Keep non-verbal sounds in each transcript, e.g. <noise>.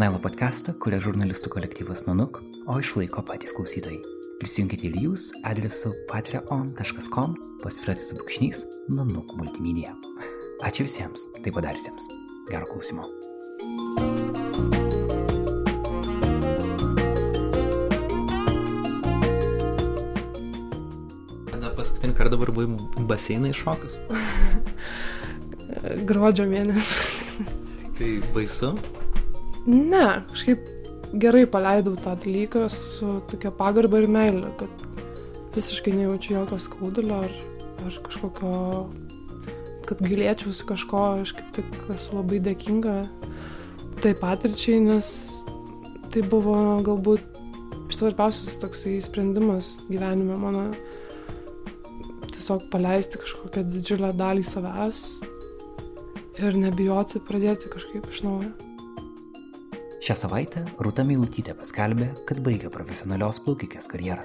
Nailo podcastą kuria žurnalistų kolektyvas Nunuk, o išlaiko patys klausytojai. Prisijunkite ir jūs adresu patreon.com pasvirasis brūkšnys Nunuk multimedia. Ačiū visiems tai padarysiems. Gero klausimo. Kada paskutinį kartą dabar buvai baseiną iššokus? <laughs> Gruodžio mėnesį. Tai baisu? Ne, kažkaip gerai paleidau tą dalyką su tokia pagarba ir meilė, kad visiškai nejaučiu jokio skaudulio ar, ar kažkokio, kad gailėčiausi kažko, aš kaip tik esu labai dėkinga tai patirčiai, nes tai buvo galbūt svarbiausias toksai sprendimas gyvenime mano tiesiog paleisti kažkokią didžiulę dalį savęs ir nebijoti pradėti kažkaip iš naujo. Šią savaitę Rūta Meilutytė paskelbė, kad baigė profesionalios plaukikės karjerą.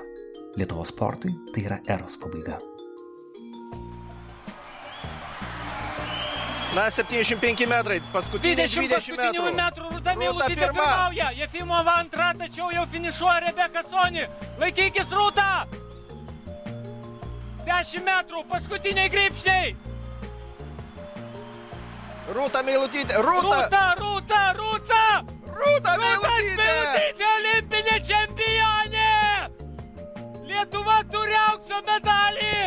Lietuvos sportui tai yra eros pabaiga. Na, 75 metrai, paskutiniai 20 20 metrų. metrų Rūta Meilutytė pirma. pirmauja. Jefimova antra, tačiau jau finišuoja Rebeka Soni. Laikykis Rūta. 10 metrų, paskutiniai grįpšniai. Rūta Meilutytė, Rūta, Rūta, Rūta, Rūta. Rūta Rūta Meilutytė. Meilutytė olimpinė čempionė. Lietuva turi aukso medalį.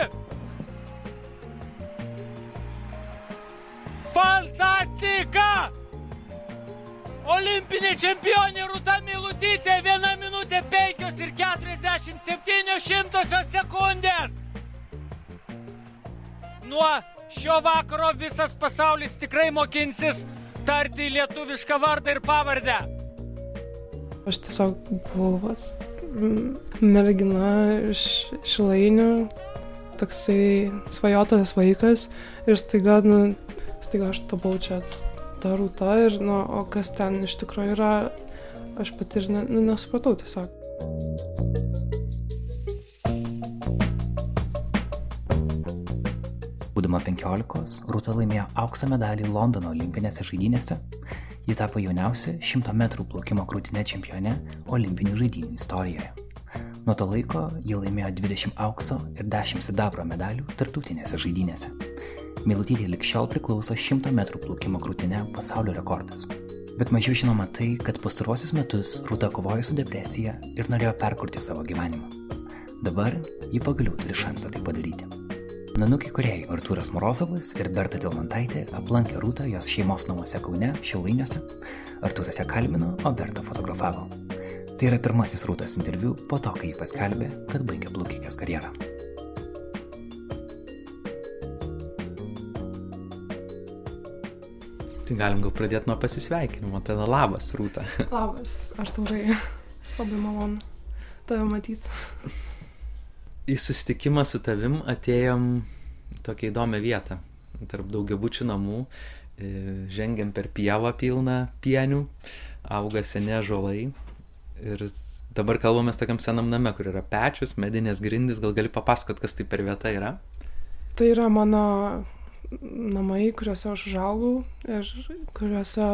Fantastika! Olimpinė čempionė Rūta Milutytė 1 minutė 5 ir 47 šimtosios sekundės. Nuo šio vakaro visas pasaulis tikrai mokinsis tarti lietuvišką vardą ir pavardę. Aš tiesiog buvau mergina iš šilainių, toksai svajotas vaikas ir staiga, nu, staiga aš tapau čia ta rūta ir, nu, o kas ten iš tikrųjų yra, aš pati ir ne, nu, nesupratau tiesiog. Būdama 15, Rūta laimėjo auksą medalį Londono olimpinėse žaidynėse. Ji tapo jauniausia 100 m plaukimo krūtinė čempione olimpinių žaidynių istorijoje. Nuo to laiko ji laimėjo 20 aukso ir 10 sidabro medalių tarptautinėse žaidynėse. Meilutytė likščiol priklauso 100 m plaukimo krūtinė pasaulio rekordas. Bet mažiau žinoma tai, kad pastaruosius metus Rūta kovojo su depresija ir norėjo perkurti savo gyvenimą. Dabar ji pagaliau turi šansą tai padaryti. Nanukiai kuriai Artūras Morozovas ir Berta Tilmantaitė aplankė Rūtą jos šeimos namuose Kaune, Šilainiuose. Artūras ją kalbino, o Berta fotografavo. Tai yra pirmasis Rūtos interviu po to, kai ji paskelbė, kad baigė plaukikės karjerą. Tai galim gal pradėti nuo pasisveikinimo. Tada labas, Rūta. Labas, aš taurai. Labai malonu tave matyti. <laughs> Į susitikimą su tavim atėjom į tokią įdomią vietą. Tarp daugiabučių namų. e, Žengiam per pievą pilną pienių. Auga seni žolai. Ir dabar kalbame tokiam senam name, kur yra pečius, medinės grindys. Gal gali papasakot, kas tai per vieta yra? Tai yra mano namai, kuriuose aš užaugau ir kuriuose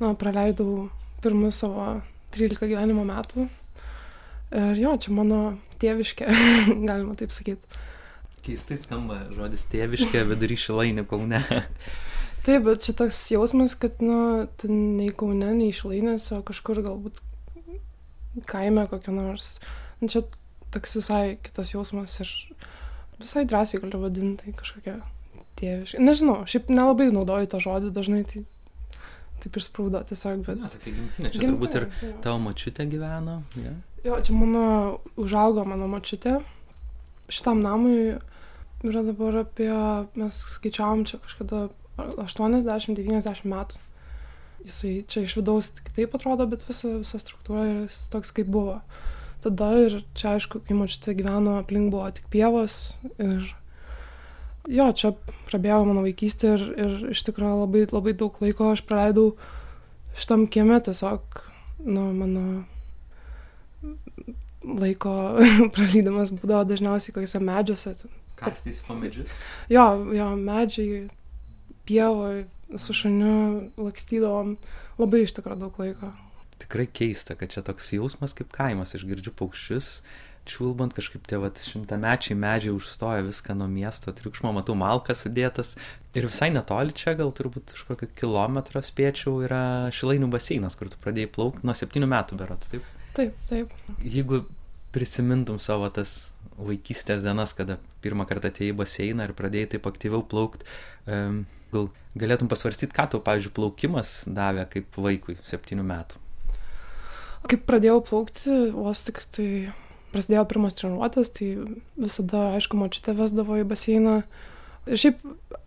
na, praleidau pirmus savo 13 gyvenimo metų. Ir jo, čia mano tėviškė, <laughs> galima taip sakyti. Keistai skamba žodis tėviškė vidury šilainį kaune. <laughs> Taip, bet čia toks jausmas, kad, na, ten nei Kaune, nei Šlainės, o kažkur galbūt kaime kokia nors. Nu, čia toks visai kitas jausmas ir visai drąsiai galiu vadinti tai kažkokia tėviškė. Nežinau, šiaip nelabai naudoju tą žodį, dažnai tai taip išsprūdo tiesiog, bet... Na, tokia gimtinė. Čia Gimtinė, turbūt ir tavo mačiutė gyveno. Ja? Jo, čia mano užaugo mano močiutė. Šitam namui yra dabar apie, mes skaičiavom čia kažkada 80-90 metų. Jisai čia iš vidaus kitaip atrodo, bet visa, visa struktūra yra toks, kaip buvo. Tada ir čia aišku, kai močiutė gyveno, aplink buvo tik pievos ir jo, čia prabėgo mano vaikystė ir, ir iš tikrųjų labai, labai daug laiko aš praleidau šitam kieme tiesiog, nu, mano laiko <laughs> praleidimas būdavo dažniausiai kokiuose medžiuose. Kastys po medžius. Jo, jo, medžiai, pievoje, su šuniu lakstydavom labai iš tikrųjų daug laiko. Tikrai keista, kad čia toks jausmas kaip kaimas, aš girdžiu paukščius, čiulbant kažkaip tie vat šimtamečiai medžiai užstoja viską nuo miesto triukšmo, matau malkas sudėtas. Ir visai netoli čia, gal turbūt už kokio kilometro spėčiau, yra Šilainių baseinas, kur tu pradėjai plaukti nuo septynių metų berots, taip? Taip, taip. Jeigu prisimintum savo tas vaikystės dienas, kada pirmą kartą atėjai į baseiną ir pradėjai taip aktyviau plaukti, gal galėtum pasvarstyti, ką tau, pavyzdžiui, plaukimas davė kaip vaikui septynių metų. Kaip pradėjau plaukti, vos tik tai prasidėjo pirmas treniruotės, tai visada, aišku, močiutė vesdavo į baseiną. Ir šiaip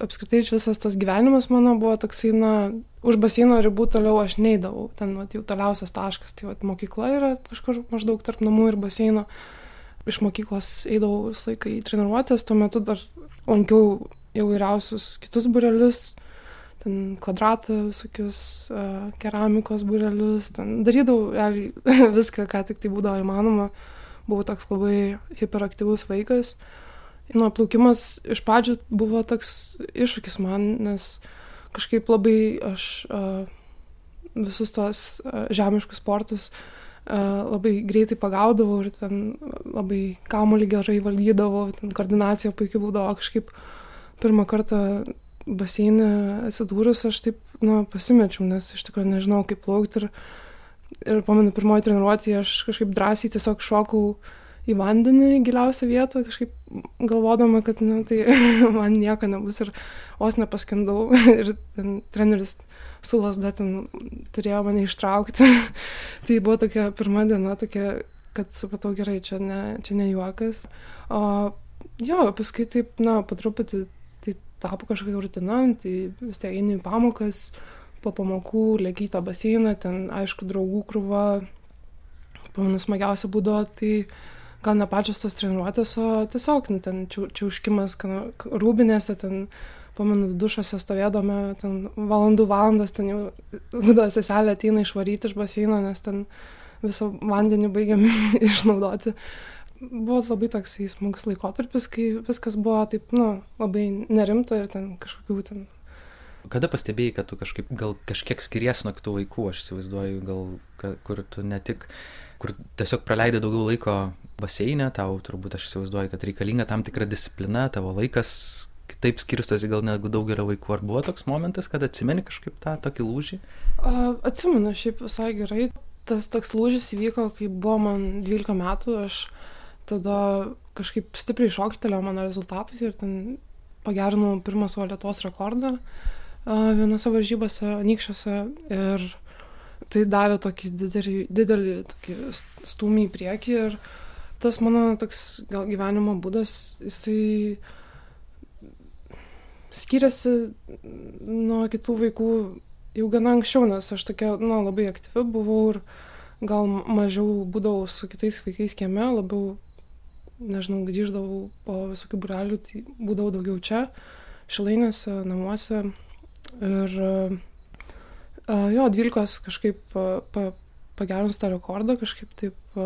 apskritai visas tas gyvenimas mano buvo toksai, na, už baseino ribų toliau aš neidavau. Ten, vat, jau toliausias taškas, tai, vat, mokykla yra kažkur maždaug tarp namų ir baseino. Iš mokyklos eidavau visą laiką į treniruotės, tuo metu dar lankiau jau įvairiausius kitus burelius, ten kvadratą, visokius uh, keramikos burelius, ten darydavau realiai <laughs> viską, ką tik tai būdavo įmanoma. Buvau toks labai hiperaktyvus vaikas. Nu, plaukimas iš pradžių buvo toks iššūkis man, nes kažkaip labai aš uh, visus tos uh, žemiškus sportus uh, labai greitai pagaudavau ir ten labai kamuolį gerai valdydavau, ten koordinacija puikiai būdavo kažkaip pirmą kartą baseinė atsidūrus aš taip, na, pasimečiau, nes iš tikrųjų nežinau, kaip plaukti. Ir, ir pamenu, pirmoji treniruotė aš kažkaip drąsiai tiesiog šokau į vandenį giliausią vietą, kažkaip galvodama, kad, na, tai <laughs> man nieko nebus ir vos nepaskendau. <laughs> ir treneris su lasda ten turėjo mane ištraukti. <laughs> tai buvo tokia pirma diena, tokia, kad supratau gerai, čia ne, čia ne juokas. O jo, paskui taip, na, po truputį tapo kažkokia rutina, tai vis tiek eini į pamokas, po pamokų lėki į tą baseiną, ten aišku draugų krūva, pamenu smagiausia būdavo, tai gal ne pačios tos treniruotės, o tiesiog nu, ten čiauškimas rūbinėse, ten pamenu dušuose stovėdome, ten valandų valandas, ten jau būdavo seselė ateina išvaryti iš baseino, nes ten visą vandenį baigiam <laughs> išnaudoti buvo labai toksai smagus laikotarpis, kai viskas buvo taip, nu, labai nerimta ir ten kažkokių ten. Kada pastebėjai, kad tu kažkaip, gal kažkiek skiriesi nuo kitų vaikų, aš įsivaizduoju, gal, kur tu ne tik, kur tiesiog praleidai daugiau laiko baseinė, tau turbūt aš įsivaizduoju, kad reikalinga tam tikra disciplina, tavo laikas kitaip skirstosi gal negu daugelio vaikų. Ar buvo toks momentas, kad atsimeni kažkaip tą tokį lūžį? Uh, atsimenu šiaip visai gerai. Tas toks lūžis įvyko, kai buvo man 12 metų, aš uh, tada kažkaip stipriai šoktelėjo mano rezultatai ir ten pagerinau pirmą savo Lietuvos rekordą vienose varžybose, Nykščiuose ir tai davė tokį didelį, didelį tokį stumį į priekį ir tas mano toks gal gyvenimo būdas, jisai skiriasi nuo kitų vaikų jau gana anksčiau, nes aš tokia, na, labai aktyvi buvau ir gal mažiau būdavau su kitais vaikais kieme, labiau nežinau, grįždavau po visokių burelių, tai būdavau daugiau čia, šilainėse, namuose. Ir jo, dvylikos kažkaip uh, pa, pagerinus tą rekordą, kažkaip taip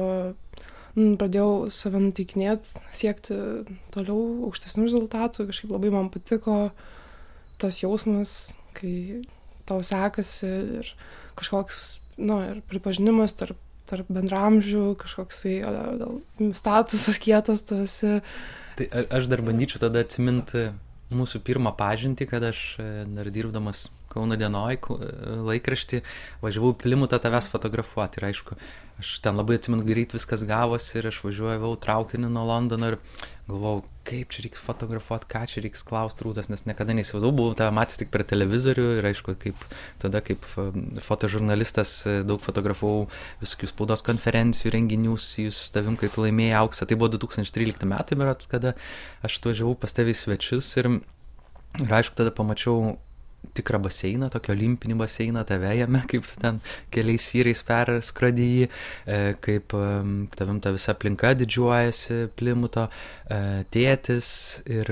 pradėjau save nuteikinėti, siekti toliau aukštesnių rezultatų, kažkaip labai man patiko tas jausmas, kai tau sekasi ir kažkoks, nu, ir pripažinimas tarp tarp bendramžių kažkoksai gal statusas kietas tu esi. Tai aš dar bandyčiau tada atsiminti mūsų pirmą pažintį, kad aš e, dar dirbdamas Kauno dienoj laikraštį važiavau Plimutą tavęs fotografuoti ir aišku, aš ten labai atsimenu greit viskas gavosi ir aš važiuoju traukinį nuo Londono ir galvojau, kaip čia reikia fotografuoti, ką čia reikia klausti rūtas, nes niekada neįsivaizdavau, buvau tave matęs tik per televizorių ir aišku, kaip tada kaip fotožurnalistas e, daug fotografavau visokių spaudos konferencijų, renginių su tavim, kai tu laimėjai auksą. Tai buvo 2013 metai, berats, kada aš važiavau pas tavį svečius ir, ir aišku, tada pamačiau tikrą baseiną, tokį olimpinį baseiną, tave jame, kaip ten keliais vyrais perskradėjai, e, kaip tavim ta visa aplinka didžiuojasi, plimuto, e, tėtis ir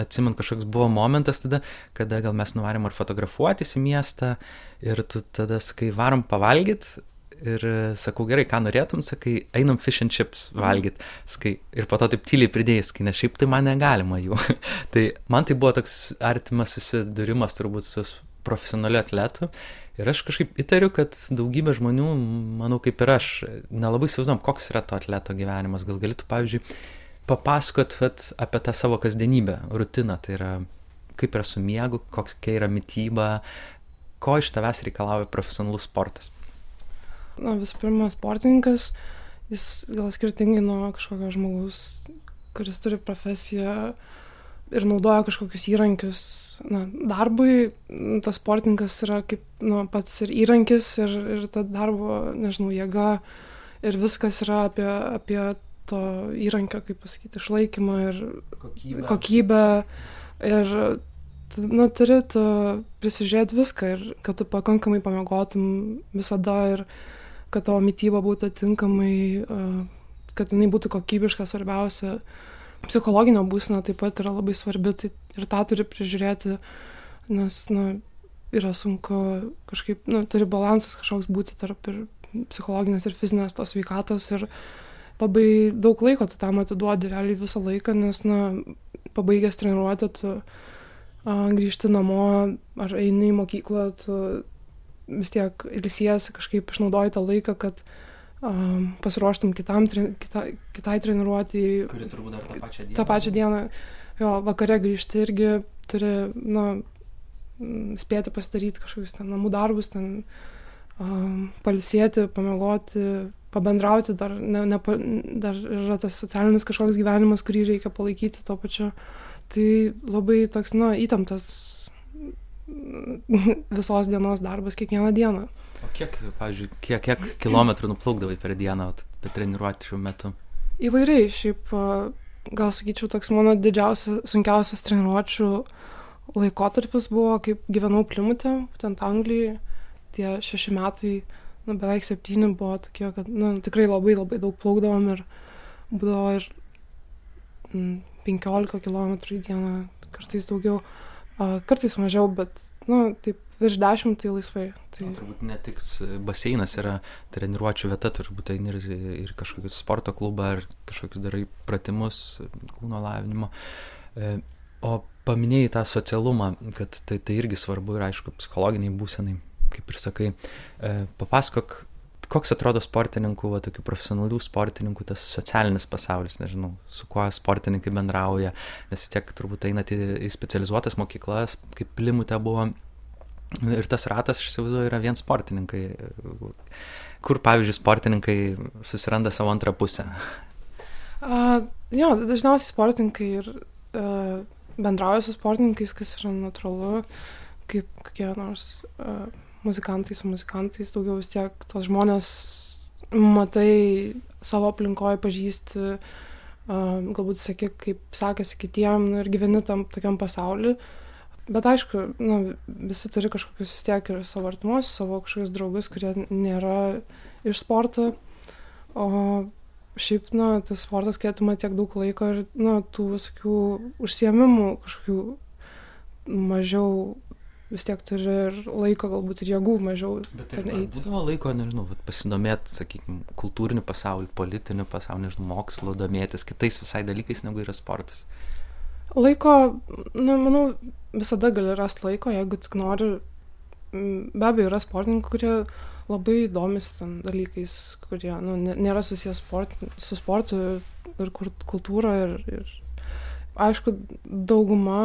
atsimint kažkoks buvo momentas tada, kada gal mes nuvarėm ar fotografuotis į miestą ir tu tada, kai varom pavalgyti, ir e, sakau, gerai, ką norėtum, sakai, einam fish and chips mhm. valgyti, sakai, ir po to taip tyliai pridėjai, sakai, nes šiaip tai man negalima jų. <laughs> tai man tai buvo toks artimas susidūrimas turbūt su profesionalių atletų. Ir aš kažkaip įtariu, kad daugybė žmonių, manau, kaip ir aš, nelabai įsivaizduom, koks yra to atleto gyvenimas. Gal galėtų, pavyzdžiui, papasakot vat, apie tą savo kasdienybę, rutiną. Tai yra, kaip yra su miegu, kokia yra mytyba, ko iš tavęs reikalauja profesionalus sportas. Na, visų pirma, sportininkas, jis gal skirtingai nuo kažkokio žmogaus, kuris turi profesiją ir naudoja kažkokius įrankius na, darbui, tas sportininkas yra kaip nu, pats ir įrankis, ir, ir ta darbo, nežinau, jėga, ir viskas yra apie, apie to įrankio, kaip pasakyti, išlaikymą ir Kokybė. kokybę. Ir nu, turi tu prisižiūrėti viską ir kad tu pakankamai pamiegotum visada ir kad tavo mytyba būtų tinkamai, kad jinai būtų kokybiška, svarbiausia. Psichologinė būsena taip pat yra labai svarbi, tai ir tą turi prižiūrėti, nes, na, yra sunku kažkaip, na, turi balansas kažkoks būti tarp ir psichologinės ir fizinės tos veikatos ir labai daug laiko tu tam atiduodi, realiai visą laiką, nes, na, pabaigęs treniruotę, tu a, grįžti namo ar eini į mokyklą, tu vis tiek ilsiesi, kažkaip išnaudoji tą laiką, kad um, pasiruoštum kitam, kita, kitai treniruotėjai. Kuri turbūt dar tą pačią dieną. tą pačią dieną, jo, vakare grįžti irgi turi, na, spėti pasidaryti kažkokius ten namų darbus, ten um, palsėti, pamiegoti, pabendrauti, dar, ne, ne, dar yra tas socialinis kažkoks gyvenimas, kurį reikia palaikyti to pačiu. Tai labai toks, na, įtemptas <laughs> visos dienos darbas kiekvieną dieną. O kiek, pavyzdžiui, kiek, kiek kilometrų nuplaukdavai per dieną, šiuo metu? Įvairiai, šiaip gal sakyčiau, toks mano didžiausias, sunkiausias treniruočių laikotarpis buvo, kaip gyvenau Plimutė, būtent Anglijoje, tie šeši metai, nu, beveik septyni buvo tokie, kad nu, tikrai labai labai daug plaukdavom ir būdavo ir mm, 15 km į dieną, kartais daugiau, a, kartais mažiau, bet, nu, taip virš dešimt tai laisvai. Tai... O, turbūt ne tik baseinas yra treniruočio vieta, turbūt tai ir, ir kažkokius sporto klubą, ar kažkokius darai pratimus, kūno lavinimo. E, o paminėjai tą socialumą, kad tai, tai irgi svarbu ir aišku, psichologiniai būsenai, kaip ir sakai. E, papasakok, koks atrodo sportininkų, va, tokių profesionalių sportininkų, tas socialinis pasaulis, nežinau, su kuo sportininkai bendrauja, nes vis tiek turbūt einate į specializuotas mokyklas, kaip limute buvo Ir tas ratas, aš įsivaizduoju, yra vien sportininkai. Kur, pavyzdžiui, sportininkai susiranda savo antrą pusę? Uh, jo, dažniausiai sportininkai ir uh, bendrauja su sportininkais, kas yra natūralu, kaip kokie nors uh, muzikantai su muzikantais, daugiau vis tiek tos žmonės matai savo aplinkoje, pažįsti, galbūt seki, kaip sekasi kitiem ir gyveni tam tokiam pasauliu. Bet aišku, nu, visi turi kažkokius vis tiek ir savo artimus, savo kažkokius draugus, kurie nėra iš sporto. O šiaip, na, tas sportas, kai atima tiek daug laiko ir, na, tų visokių užsiemimų kažkokių mažiau vis tiek turi ir laiko, galbūt ir jėgų mažiau Bet ten eiti. Būdavo laiko, nežinau, pasidomėti, sakykime, kultūriniu pasauliu, politiniu pasauliu, nežinau, mokslo, domėtis kitais visai dalykais, negu yra sportas. Laiko, nu, manau, visada gali rasti laiko, jeigu tik nori. Be abejo, yra sportininkų, kurie labai domisi ten dalykais, kurie nu, nėra susijęs sport, su sportu ir kultūra. Ir, ir aišku, dauguma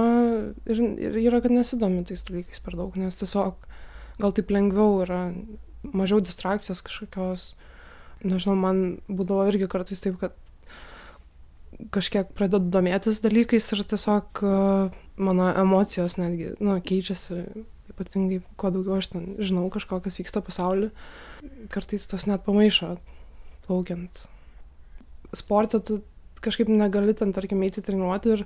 ir, ir yra, kad nesidomi tais dalykais per daug, nes tiesiog gal taip lengviau yra, mažiau distrakcijos kažkokios. Nežinau, man būdavo irgi kartais taip, kad kažkiek pradedu domėtis dalykais ir tiesiog mano emocijos netgi, nu, keičiasi, ypatingai kuo daugiau aš ten žinau kažko, kas vyksta pasaulyje, kartais tas net pamaišo plaukiant. Sportą tu kažkaip negali ten, tarkim, eiti treniruoti ir,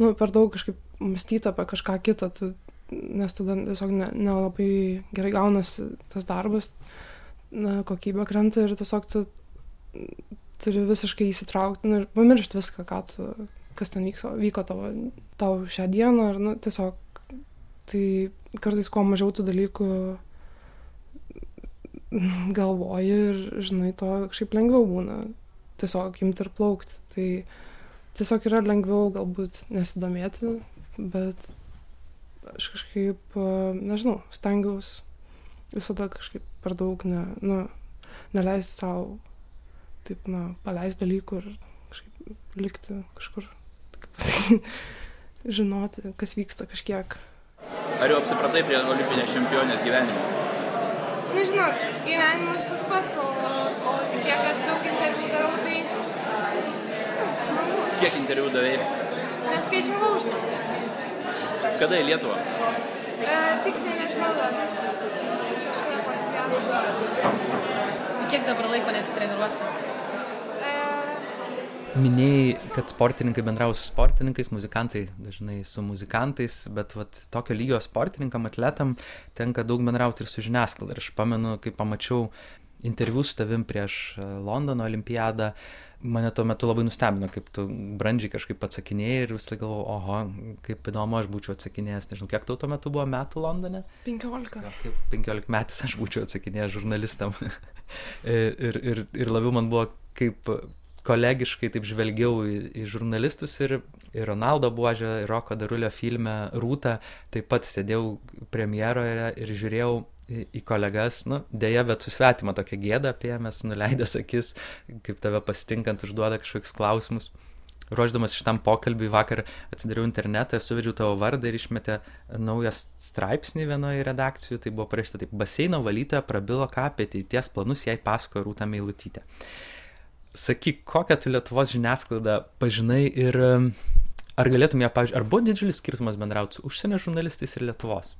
nu, per daug kažkaip mąstyti apie kažką kitą, tu, nes tada tiesiog nelabai ne, ne gerai gaunasi tas darbas, na, kokybė krenta ir tiesiog tu turi visiškai įsitraukti nu, ir pamiršti viską, ką tu, kas ten vyko, vyko tavo, tau šią dieną. Ir, nu, tiesiog tai kartais kuo mažiau tų dalykų galvoji ir, žinai, to kažkaip lengviau būna tiesiog imti ir plaukti. Tai tiesiog yra lengviau galbūt nesidomėti, bet aš kažkaip, nežinau, stengiausi visada kažkaip per daug ne, nu, neleisti savo, taip, na, paleisti dalykų ir kažkaip likti kažkur, kaip pasakyti, <laughs> žinoti, kas vyksta kažkiek. Ar jau apsipratai prie olimpinės čempionės gyvenimo? Nežinau, gyvenimas tas pats, o tiek, kad daug interviu darau, tai smagu. Kiek interviu davėjai? Neskaičiavau, žinau. Kada į Lietuvą? E, tiksliai nežinau dar. Kažkaip olimpiados. Kiek dabar laiko nesitreniruosi? E, Minėjai, kad sportininkai bendrauja su sportininkais, muzikantai dažnai su muzikantais, bet vat, tokio lygio sportininkam, atletam tenka daug bendrauti ir su žiniasklaida. Ir aš pamenu, kai pamačiau interviu su tavim prieš e, Londono olimpiadą, mane tuo metu labai nustebino, kaip tu brandžiai kažkaip atsakinėjai ir vis laik galvoju, oho, kaip įdomu aš būčiau atsakinėjęs, nežinau, kiek tau tuo metu buvo metų Londone? 15. Gal kaip 15 metais aš būčiau atsakinėjęs žurnalistam. <laughs> ir, ir, ir labiau man buvo kaip kolegiškai taip žvelgiau į, į žurnalistus ir, ir Ronaldo Buožę, ir Roko Darulio filme Rūta, taip pat sėdėjau premjeroje ir žiūrėjau į, į kolegas, nu, dėja, bet susvetima tokia gėda apie mes, nuleidęs akis, kaip tave pasitinkant užduoda kažkokius klausimus. Ruoždamas šitam pokalbiui vakar atsidariau internetą, suvedžiau tavo vardą ir išmetė naują straipsnį vienoje redakcijų, tai buvo parašyta taip, baseino valytoja prabilo, ką apie ateities planus jai pasakojo Rūta Meilutytė sakyk, kokią tu Lietuvos žiniasklaidą pažinai ir um, ar galėtum ją, pavyzdžiui, ar buvo didžiulis skirtumas bendrauti su užsienio žurnalistais ir Lietuvos?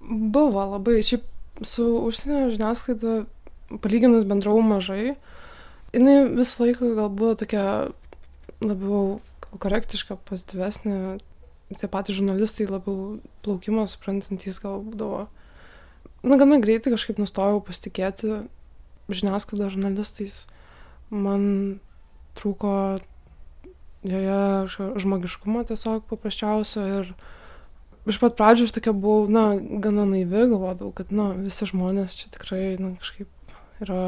Buvo labai, šiaip su užsienio žiniasklaida palyginus bendravau mažai. Jis visą laiką gal buvo tokia labiau korektiška, pozityvesnė. Tie patys žurnalistai labiau plaukimo suprantantys gal būdavo. Na, gana greitai kažkaip nustojau pasitikėti žiniasklaidą žurnalistais. Man trūko joje žmogiškumo tiesiog paprasčiausio ir iš pat pradžių aš tokia buvau, na, gana naivi, galvodavau, kad, na, visi žmonės čia tikrai, na, kažkaip yra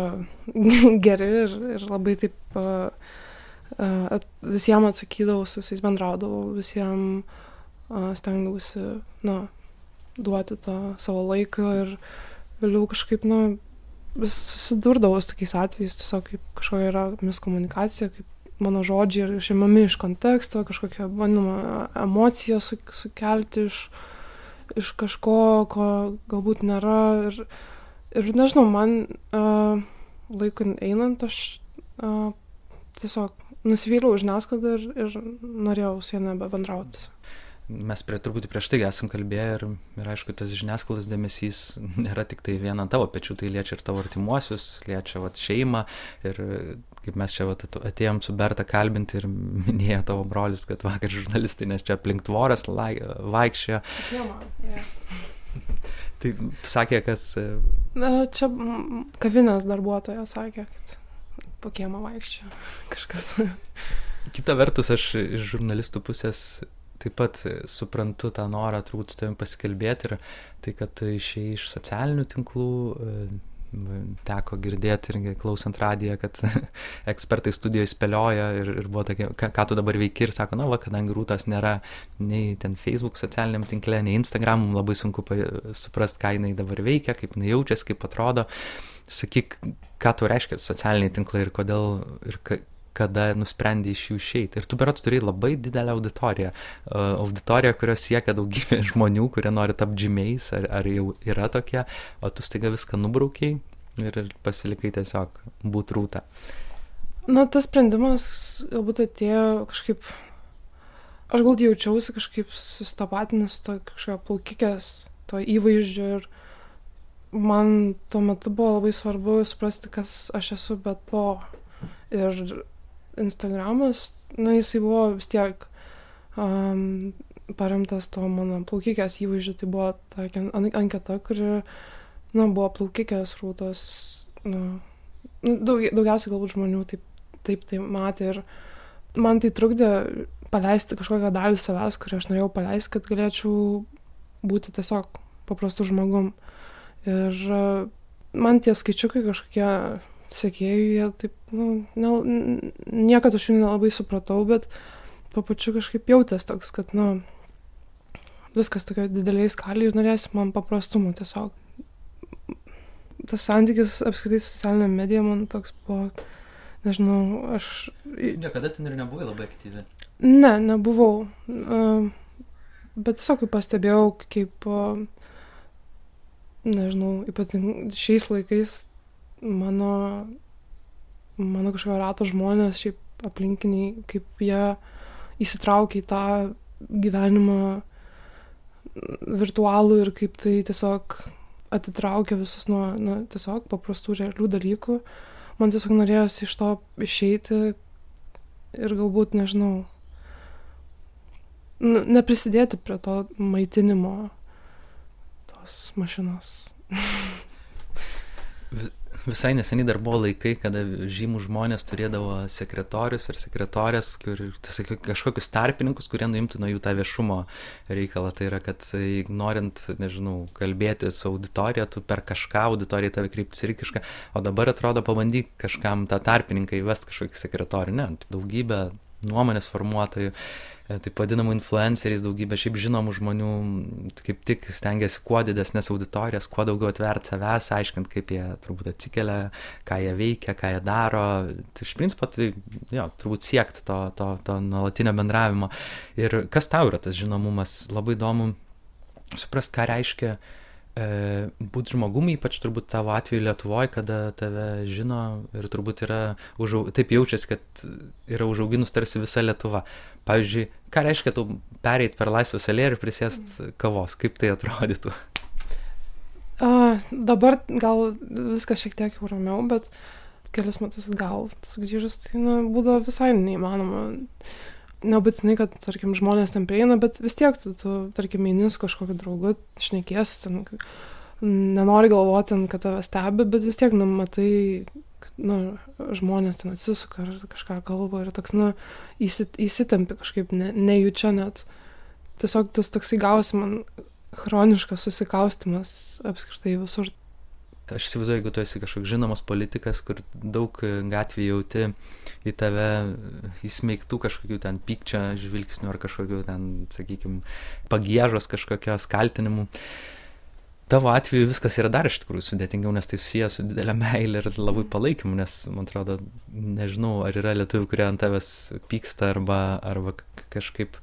<laughs> geri ir, ir labai taip uh, uh, visiems atsakydavau, su visais bendraudavau, visiems uh, stengdavausi, na, duoti tą savo laiką ir vėliau kažkaip, na, susidurdavau su tokiais atvejais, tiesiog kaip kažkokia yra miskomunikacija, kaip mano žodžiai yra išimami iš konteksto, kažkokia bandoma emocija su, sukelti iš, iš kažko, ko galbūt nėra. Ir, ir nežinau, man uh, laikui einant aš uh, tiesiog nusivyliau žiniasklaidą ir, ir norėjau su ja nebebendrauti mes prie truputį prieš tai esam kalbėję ir, ir aišku, tas žiniasklaidos dėmesys nėra tik tai viena tavo pečių, tai liečia ir tavo artimuosius, liečia vat, šeimą ir kaip mes čia vat, atėjom su Berta kalbinti ir minėjo tavo brolius, kad vakar žurnalistai, nes čia aplink tvoras vaikščiojo. Yeah. <laughs> tai sakė, kas... Na, čia kavinės darbuotoja sakė, kad po kiemą vaikščiojo <laughs> kažkas. Kita vertus, aš iš žurnalistų pusės taip pat suprantu tą norą turbūt su tavim pasikalbėti ir tai, kad tu išėjai iš socialinių tinklų, teko girdėti irgi klausant radiją, kad <laughs> ekspertai studijoje spėlioja ir, ir buvo tokia, ką, ką tu dabar veiki ir sako, na, va, kadangi rūtas nėra nei ten Facebook socialiniam tinkle, nei Instagram, mums labai sunku suprasti, ką jinai dabar veikia, kaip jinai jaučiasi, kaip atrodo. Sakyk, ką tu reiškia socialiniai tinklai ir kodėl ir ka, kada nusprendė iš jų išeiti. Ir tu berots turėjai labai didelę auditoriją. Uh, auditoriją, kurios siekia daugybė <laughs> žmonių, kurie nori tapti žymiais, ar, ar jau yra tokie, o tu staiga viską nubraukiai ir pasilikai tiesiog būt rūta. Na, tas sprendimas galbūt atėjo kažkaip, aš gal jaučiausi kažkaip sustapatinus to kažkokio plaukikės, to įvaizdžio ir man tuo metu buvo labai svarbu suprasti, kas aš esu, bet po. Ir Instagramas, na, jisai buvo vis tiek um, paremtas to mano plaukikės įvaizdžiu, tai buvo tokia anketa, kuri, na, buvo plaukikės rūtos, na, nu, daug, daugiausiai galbūt žmonių taip, taip tai matė ir man tai trukdė paleisti kažkokią dalį savęs, kurią aš norėjau paleisti, kad galėčiau būti tiesiog paprastu žmogum. Ir man tie skaičiukai kažkokie sekėjų, jie taip, nu, ne, niekada aš jų nelabai supratau, bet po pačiu kažkaip jautės toks, kad, nu, viskas tokio dideliai skaliai ir norėsi man paprastumo tiesiog. Tas santykis apskritai socialinė medija man toks buvo, nežinau, aš... Niekada ten ir nebuvai labai aktyvi. Ne, nebuvau. Bet tiesiog pastebėjau, kaip, nežinau, ypatingai šiais laikais mano, mano kažkokio rato žmonės, šiaip aplinkiniai, kaip jie įsitraukia į tą gyvenimą virtualų ir kaip tai tiesiog atitraukia visus nuo, nuo tiesiog paprastų realių dalykų. Man tiesiog norėjosi iš to išeiti ir galbūt, nežinau, neprisidėti prie to maitinimo tos mašinos. Visai neseniai dar buvo laikai, kada žymų žmonės turėdavo sekretorius ar sekretorės, kur, tiesiog kažkokius tarpininkus, kurie nuimtų nuo jų tą viešumo reikalą. Tai yra, kad tai, norint, nežinau, kalbėti su auditorija, tu per kažką auditorija tave kreiptis ir kažką, o dabar atrodo pabandyk kažkam tą tarpininką įvesti kažkokį sekretorių. Ne, daugybė nuomonės formuotojų taip vadinamų influenceriais, daugybė šiaip žinomų žmonių kaip tik stengiasi kuo didesnės auditorijas, kuo daugiau atverti savęs, aiškint, kaip jie turbūt atsikelia, ką jie veikia, ką jie daro. Tai iš principo, tai jo, turbūt siekti to, to, to nuolatinio bendravimo. Ir kas tau yra tas žinomumas, labai įdomu suprast, ką reiškia e, būti žmogumi, ypač turbūt tavo atveju Lietuvoje, kada tave žino ir turbūt yra, užau, taip jaučiasi, kad yra užauginus tarsi visa Lietuva. Pavyzdžiui ką reiškia tau pereit per laisvės alėją ir prisėst kavos? Kaip tai atrodytų? A, dabar gal viskas šiek tiek jau ramiau bet kelis metus atgal sugrįžus tai na, būdavo visai neįmanoma nebūtinai, kad, tarkim, žmonės ten prieina, bet vis tiek tu, tu tarkim, eini su kažkokiu draugu, šnekies, ten, nenori galvoti, kad tave stebi, bet vis tiek, nu, matai, nu, žmonės ten atsisuka ar kažką kalba ir toks, nu, įsit, įsitempi kažkaip, ne, nejučia net. Tiesiog tas toksai gausi man chroniškas susikaustimas apskritai visur. Aš įsivaizduoju, jeigu tu esi kažkoks žinomas politikas, kur daug gatvį jauti į tave įsmeigtų kažkokių ten pykčio žvilgsnių ar kažkokių ten, sakykime, pagėžos kažkokios kaltinimų. Tavo atveju viskas yra dar iš tikrųjų sudėtingiau, nes tai susijęs su didelė meilė ir labai palaikymu, nes, man atrodo, nežinau, ar yra lietuvių, kurie ant tavęs pyksta arba, arba kažkaip,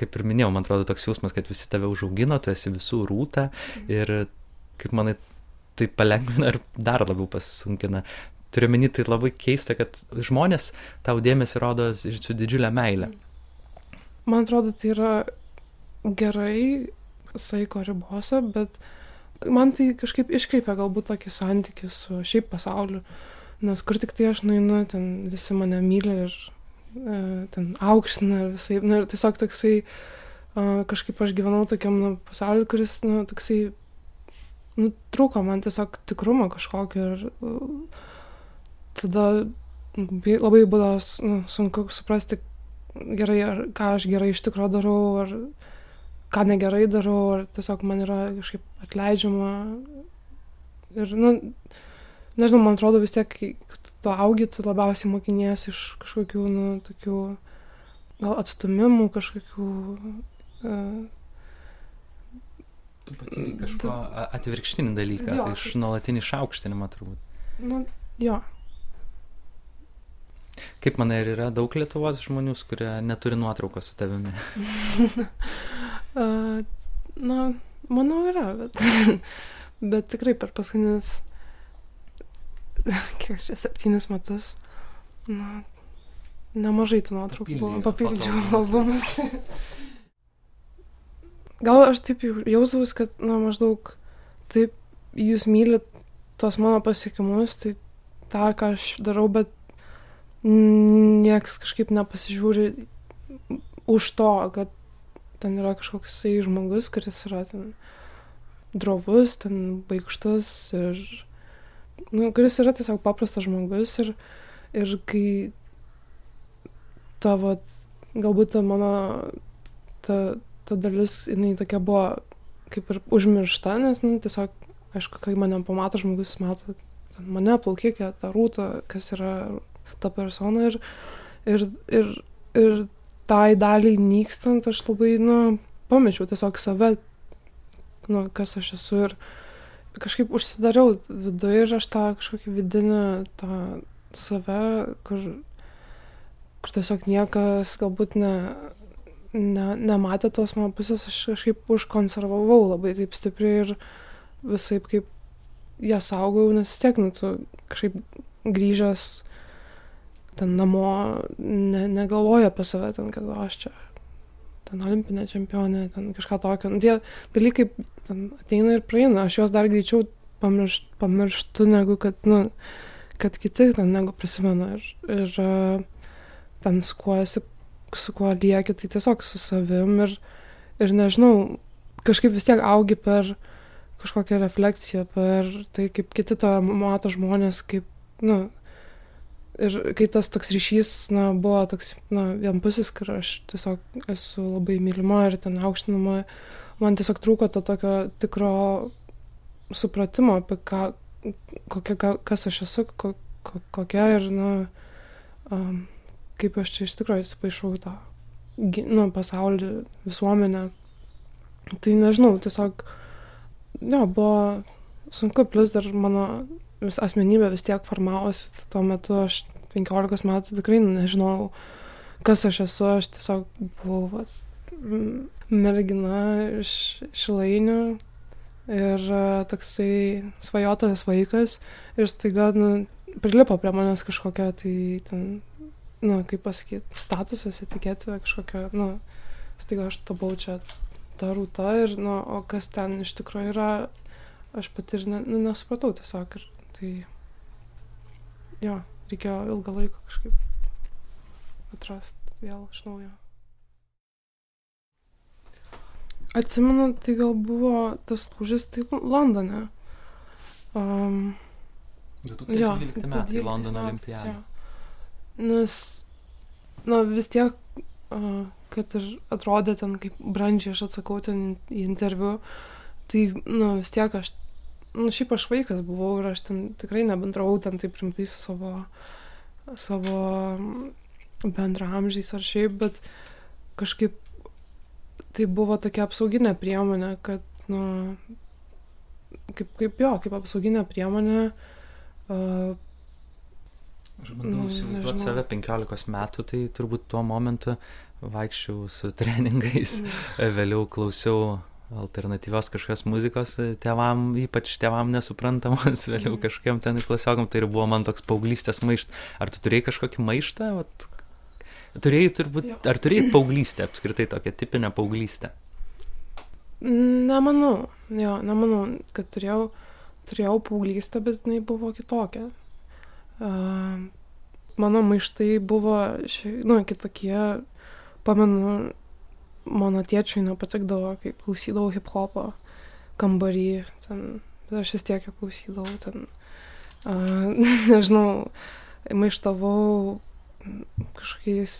kaip ir minėjau, man atrodo toks jausmas, kad visi tave užaugino, tu esi visų rūta ir, kaip manai, tai palengvina ir dar labiau pasunkina. Turiu meni, tai labai keista, kad žmonės tau dėmesį rodo su didžiulė meilė. Man atrodo, tai yra gerai saiko ribose, bet man tai kažkaip iškreipia galbūt tokį santykį su šiaip pasauliu, nes kur tik tai aš nueinu, ten visi mane myli ir e, ten aukština ir visai, na ir tiesiog toksai, e, kažkaip aš gyvenau tokiam nu, pasauliu, kuris, nu, toksai, nu, trūko man tiesiog tikrumo kažkokio ir e, tada labai būdavo nu, sunku suprasti gerai, ar ką aš gerai iš tikrųjų darau, ar ką negerai darau, ar tiesiog man yra kažkaip atleidžiama. Ir, nu, nežinau, man atrodo vis tiek, kai tu augi, tu labiausiai mokinies iš kažkokių, nu, tokių gal atstumimų, kažkokių. Uh, tu patyrei kažko atvirkštinį dalyką, jo, tai iš nuolatinį išaukštinimą turbūt. Nu, jo. Kaip manai, ar yra daug Lietuvos žmonių, kurie neturi nuotraukos su tavimi? <laughs> Uh, na, manau yra, bet, <laughs> bet tikrai per paskutinius, <laughs> kiek čia, septynis metus, na, nemažai tų nuotraukų buvo, papildžiau albumus. Gal aš taip jausdavus, kad, na, maždaug taip jūs mylit tos mano pasiekimus, tai tą, ką aš darau, bet nieks kažkaip nepasižiūri už to, kad ten yra kažkoksai žmogus, kuris yra ten drovus, ten baigštus ir, nu, kuris yra tiesiog paprastas žmogus ir, ir kai tavo, galbūt ta mano, ta, ta dalis, jinai tokia buvo kaip ir užmiršta, nes, nu, tiesiog, aišku, kai mane pamato žmogus, mato mane, plaukikę, tą rūtą, kas yra ta persona ir, ir, ir, ir tai daliai nykstant aš labai, nu, pamečiau tiesiog save, nu, kas aš esu ir kažkaip užsidariau viduje ir aš tą kažkokį vidinį tą save, kur, kur tiesiog niekas galbūt ne, ne, nematė tos mano pusės, aš kažkaip užkonservavau labai taip stipriai ir visai kaip ją saugau, nes tiek, nu, tu kažkaip grįžęs ten namo ne, negalvoju apie save, ten, kad aš čia ten olimpinė čempionė, ten kažką tokio. Nu, tie dalykai ateina ir praeina, aš juos dar greičiau pamirš, pamirštu, negu kad, nu, kad kiti ten negu prisimena. Ir, ir ten su kuo esi, su kuo lieki, tai tiesiog su savim ir, ir nežinau, kažkaip vis tiek augi per kažkokią refleksiją, per tai, kaip kiti tą mato žmonės, kaip, nu, ir kai tas toks ryšys, na, buvo toks, na, vienpusis, kur aš tiesiog esu labai mylima ir ten aukštinama, man tiesiog trūko to tokio tikro supratimo apie ką, kokia, kas aš esu, ko, ko, kokia ir, na, um, kaip aš čia iš tikrųjų įsipaišau tą, nu, pasaulį, visuomenę. Tai nežinau, tiesiog, jo, buvo sunku, plus dar mano vis asmenybė vis tiek formavosi. Tuo metu aš 15 metų tikrai nežinau, kas aš esu, aš tiesiog buvau va, mergina iš šilainių ir toksai svajotas vaikas ir staiga nu, prilipo prie manęs kažkokia tai ten, nu, kaip pasakyti, statusas, etiketė kažkokia, nu, staiga aš tapau čia ta rūta ir, nu, o kas ten iš tikrųjų yra, aš pati ir ne, nu, nesupratau tiesiog ir tai jo, reikėjo ilgą laiką kažkaip atrast vėl iš naujo. Atsimenu, tai gal buvo tas lūžis, tai Londone. Um, 2012 jo, metai Londono olimpiada. Nes, na vis tiek, uh, kad ir atrodė ten, kaip brandžiai aš atsakau ten į interviu, tai, na vis tiek aš nu, šiaip aš vaikas buvau ir aš ten tikrai nebendravau ten taip rimtai su savo, savo bendramžiais ar šiaip, bet kažkaip tai buvo tokia apsauginė priemonė, kad, nu, kaip, kaip jo, kaip apsauginė priemonė. Uh, Aš bandau nu, įsivaizduoti save 15 metų, tai turbūt tuo momentu vaikščiau su treningais, mm. vėliau klausiau alternatyvios kažkokios muzikos e, tėvam, ypač tėvam nesuprantamos, <laughs> vėliau mhm. kažkokiam ten klasiokam, tai ir buvo man toks paauglystės maištas. Ar tu turėjai kažkokį maištą? Vat, turėjai turbūt, ar turėjai paauglystę, apskritai tokią tipinę paauglystę? Nemanau, jo, nemanau, kad turėjau, turėjau paauglystę, bet jinai buvo kitokia. Uh, mano maištai buvo, ši, nu, kitokie, pamenu, mano tėčiui nepatikdavo, kai klausydavau hip hopo kambarį, ten, bet aš vis tiek jo klausydavau, ten, uh, <laughs> nežinau, maištavau kažkokiais,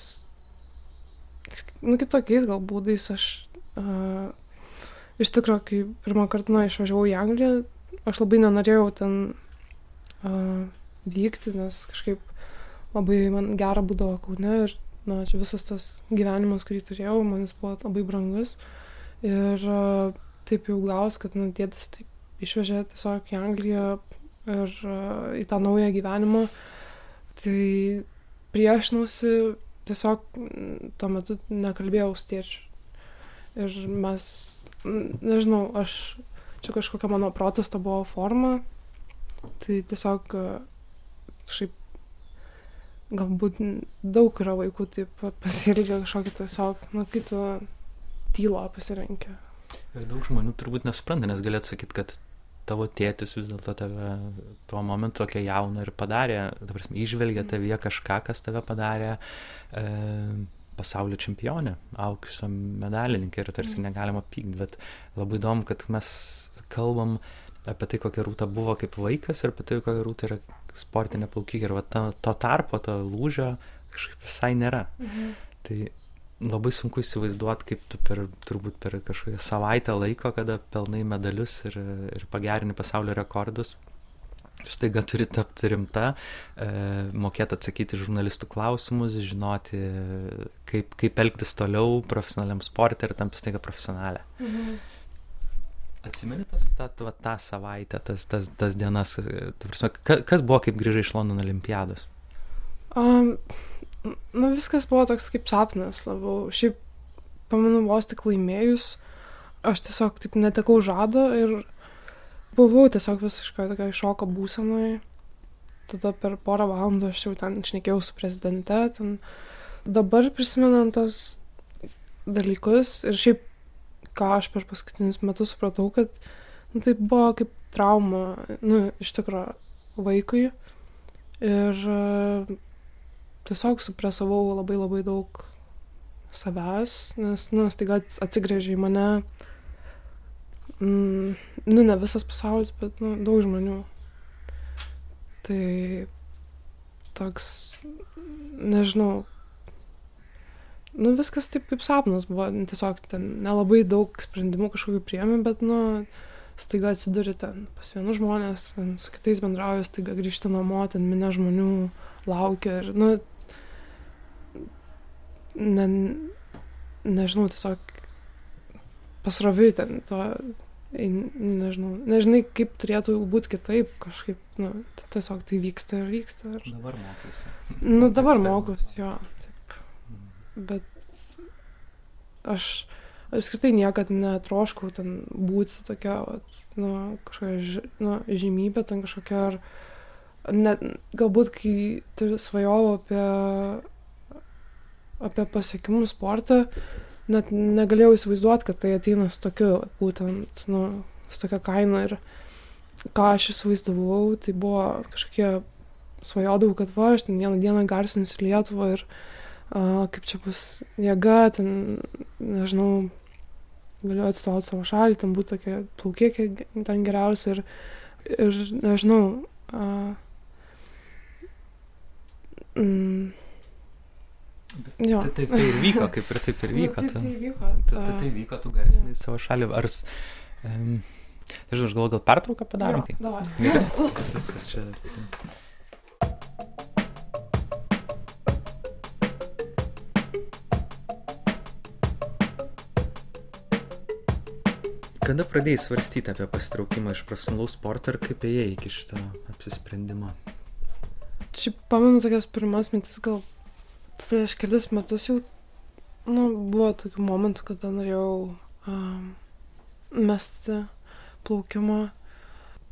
nu, kitokiais gal būdais aš uh, iš tikrųjų, kai pirmą kartą nu, išvažiavau į Angliją, aš labai nenorėjau ten uh, vykti, nes kažkaip labai man gera būdavo Kaune ir na, čia visas tas gyvenimas, kurį turėjau, man jis buvo labai brangus. Ir taip jau gaus, kad, na, tėtis taip išvežė tiesiog į Angliją ir į tą naują gyvenimą. Tai priešinausi, tiesiog tuo metu nekalbėjau tėčiu. Ir mes, nežinau, aš, čia kažkokia mano protesto buvo forma. Tai tiesiog kažkaip galbūt daug yra vaikų taip pasielgia kažkokį tiesiog, nu, kai tu tylą pasirenki. Ir daug žmonių turbūt nesupranta, nes galėtų sakyti, kad tavo tėtis vis dėlto tave tuo momentu tokia jauna ir padarė, ta prasme, išvelgė tavyje kažką, kas tave padarė e, pasaulio čempionė, aukso medalininkė ir tarsi mm. negalima pykti, bet labai įdomu, kad mes kalbam apie tai, kokia rūta buvo kaip vaikas ir apie tai, kokia rūta yra sportinė plaukikė ir va ta, to tarpo, to lūžio kažkaip visai nėra. Mhm. Tai labai sunku įsivaizduoti, kaip tu per, turbūt per kažkokią savaitę laiko, kada pelnai medalius ir, ir pagerini pasaulio rekordus, staiga turi tapti rimta, e, mokėti atsakyti žurnalistų klausimus, žinoti, kaip, kaip elgtis toliau profesionaliam sportui ir tampi staiga profesionalė. Mhm. Atsimeni tas, ta, ta, tą savaitę, tas, tas, tas dienas, prasme, kas buvo, kaip grįžai iš Londono olimpiados? Um, nu, viskas buvo toks kaip sapnas labiau. Šiaip, pamenu, vos tik laimėjus, aš tiesiog taip netekau žado ir buvau tiesiog visiškai tokia šoko būsenai. Tada per porą valandų aš jau ten šnekėjau su prezidente. Ten. Dabar prisimenant tos dalykus ir šiaip, ką aš per paskutinius metus supratau, kad nu, tai buvo kaip trauma, nu, iš tikrųjų, vaikui. Ir uh, tiesiog supresavau labai labai daug savęs, nes, nu, staiga atsigrėžė į mane mm, nu, ne visas pasaulis, bet, nu, daug žmonių. Tai toks, nežinau, nu, viskas taip kaip sapnas buvo, tiesiog ten nelabai daug sprendimų kažkokių priemi, bet, nu, staiga atsiduri ten pas vienus žmonės, ten, su kitais bendrauju, staiga grįžti namo, ten minė žmonių laukia ir, nu, ne, nežinau, tiesiog pasroviui ten to nežinau, nežinai, kaip turėtų būti kitaip, kažkaip, nu, tiesiog tai vyksta ir vyksta. Ir... Dabar mokaisi. Nu, dabar mokus, jo. Bet aš apskritai niekad netroškau ten būti tokia, nu, kažkokia, nu, žymybė, ten kažkokia, ar net, galbūt, kai turi svajojau apie, apie pasiekimus sportą, net negalėjau įsivaizduoti, kad tai ateina su tokiu, būtent, nu, su tokia kaina ir ką aš įsivaizdavau, tai buvo kažkokie, svajodavau, kad va, aš ten vieną dieną garsinsiu Lietuvą ir uh, kaip čia bus jėga, ten, nežinau, galiu atstovauti savo šalį, ten būtų tokie plaukiekiai ten geriausi ir, ir nežinau, uh, mm, Jo. Tai taip tai ir vyko, kaip ir taip ir vyko. Na, taip, tai vyko. Tai, tai, tai vyko, tu garsinai savo šalį. Ar, um, žinau, aš galvoju, gal pertrauką padarom. Jo, tai. Viskas čia. Kada pradėjai svarstyti apie pasitraukimą iš profesionalaus sporto ir kaip ėjai iki šito apsisprendimo? Šiaip pamenu tokias pirmas mintis, gal prieš kelis metus jau, nu, buvo tokių momentų, kada norėjau um, mesti plaukimą,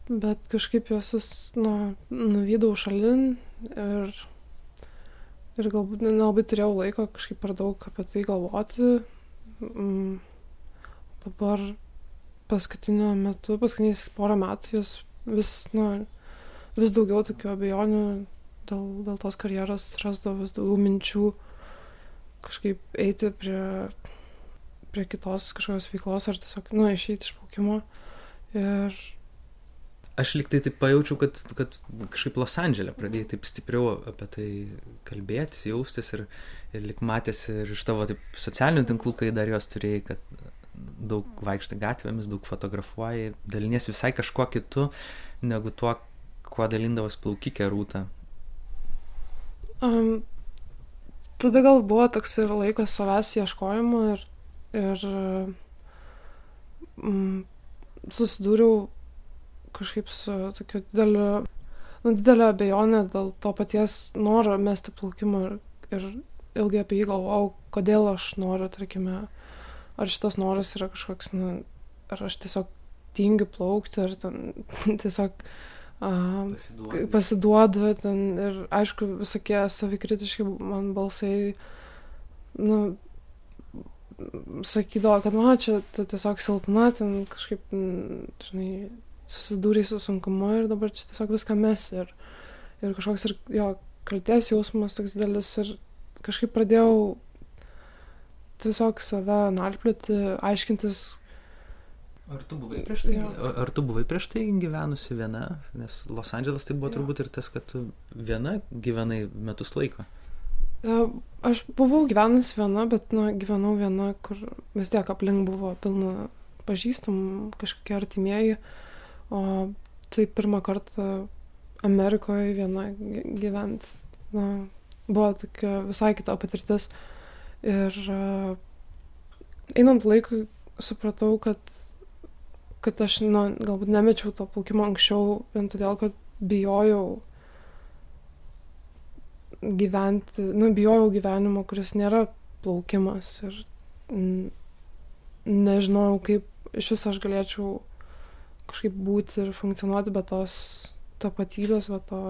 bet kažkaip juos nu, nuvydau šalin ir, ir galbūt nelabai turėjau laiko kažkaip per daug apie tai galvoti. Mm, dabar paskutiniu metu, paskutiniais porą metų jūs vis, nu, vis daugiau tokių abejonių dėl, dėl tos karjeros rasdavo vis daugiau minčių kažkaip eiti prie, prie kitos kažkokios veiklos ar tiesiog, nu, išeiti iš plaukimo. Ir... Aš liktai taip pajaučiau, kad, kad kažkaip Los Andželė pradėjai taip stipriau apie tai kalbėtis, jaustis ir, ir lik matėsi ir iš tavo taip, socialinių tinklų, kai dar juos turėjai, kad daug vaikštai gatvėmis, daug fotografuoji, daliniesi visai kažkuo kitu, negu tuo, kuo dalindavos plaukikė rūta. Um, tada gal buvo toks ir laikas savęs ieškojimo ir, ir um, susidūriau kažkaip su tokiu dideliu, nu, didelė abejonė dėl to paties noro mesti plaukimą ir, ir ilgai apie jį galvojau, kodėl aš noriu, tarkime, ar šitas noras yra kažkoks, nu, ar aš tiesiog tingiu plaukti, ar ten <laughs> tiesiog Pasiduodu. pasiduodu ten ir aišku visokie savikritiški man balsai, nu, sakydavo, kad man čia tu tiesiog silpna, ten kažkaip, žinai, susidūrė su sunkumu ir dabar čia tiesiog viską mes ir, ir kažkoks ir jo kalties jausmas toks didelis ir kažkaip pradėjau tiesiog save narplioti, aiškintis, Ar tu buvai prieš tai, ar tu buvai prieš tai gyvenusi viena, nes Los Andželas tai buvo turbūt ir tas, kad tu viena gyvenai metus laiko. Aš buvau gyvenusi viena, bet nu, gyvenau viena, kur vis tiek aplink buvo pilna pažįstamų, kažkokie artimieji, o tai pirmą kartą Amerikoje viena gyventi. Na, buvo tokia visai kita patirtis. Ir uh, einant laikui supratau, kad, kad aš, na, galbūt nemečiau to plaukimo anksčiau, vien todėl, kad bijojau gyventi, nu, bijojau gyvenimo, kuris nėra plaukimas ir nežinojau, kaip iš viso aš galėčiau kažkaip būti ir funkcionuoti be tos tapatybės, be to